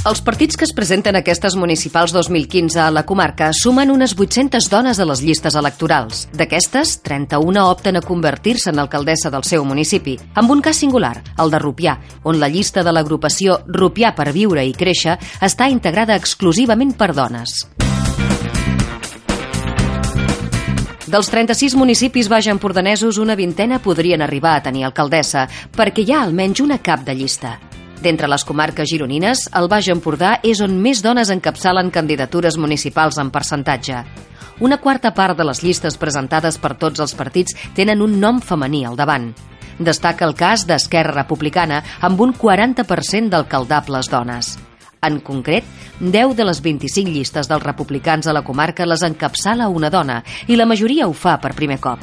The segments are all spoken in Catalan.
Els partits que es presenten a aquestes municipals 2015 a la comarca sumen unes 800 dones a les llistes electorals. D'aquestes, 31 opten a convertir-se en alcaldessa del seu municipi, amb un cas singular, el de Rupià, on la llista de l'agrupació Rupià per viure i créixer està integrada exclusivament per dones. Dels 36 municipis baix empordanesos, una vintena podrien arribar a tenir alcaldessa, perquè hi ha almenys una cap de llista. D'entre les comarques gironines, el Baix Empordà és on més dones encapçalen candidatures municipals en percentatge. Una quarta part de les llistes presentades per tots els partits tenen un nom femení al davant. Destaca el cas d'Esquerra Republicana, amb un 40% d'alcaldables dones. En concret, 10 de les 25 llistes dels republicans a la comarca les encapçala una dona i la majoria ho fa per primer cop.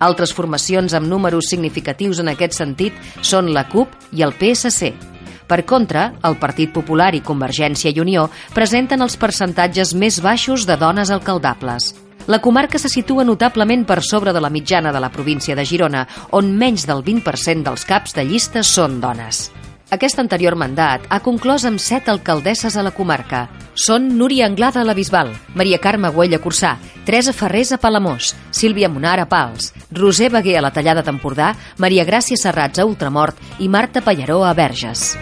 Altres formacions amb números significatius en aquest sentit són la CUP i el PSC. Per contra, el Partit Popular i Convergència i Unió presenten els percentatges més baixos de dones alcaldables. La comarca se situa notablement per sobre de la mitjana de la província de Girona, on menys del 20% dels caps de llista són dones. Aquest anterior mandat ha conclòs amb set alcaldesses a la comarca. Són Núria Anglada a la Bisbal, Maria Carme Güell a Cursà, Teresa Ferrés a Palamós, Sílvia Monar a Pals, Roser Beguer a la Tallada d'Empordà, Maria Gràcia Serrats a Ultramort i Marta Pallaró a Verges.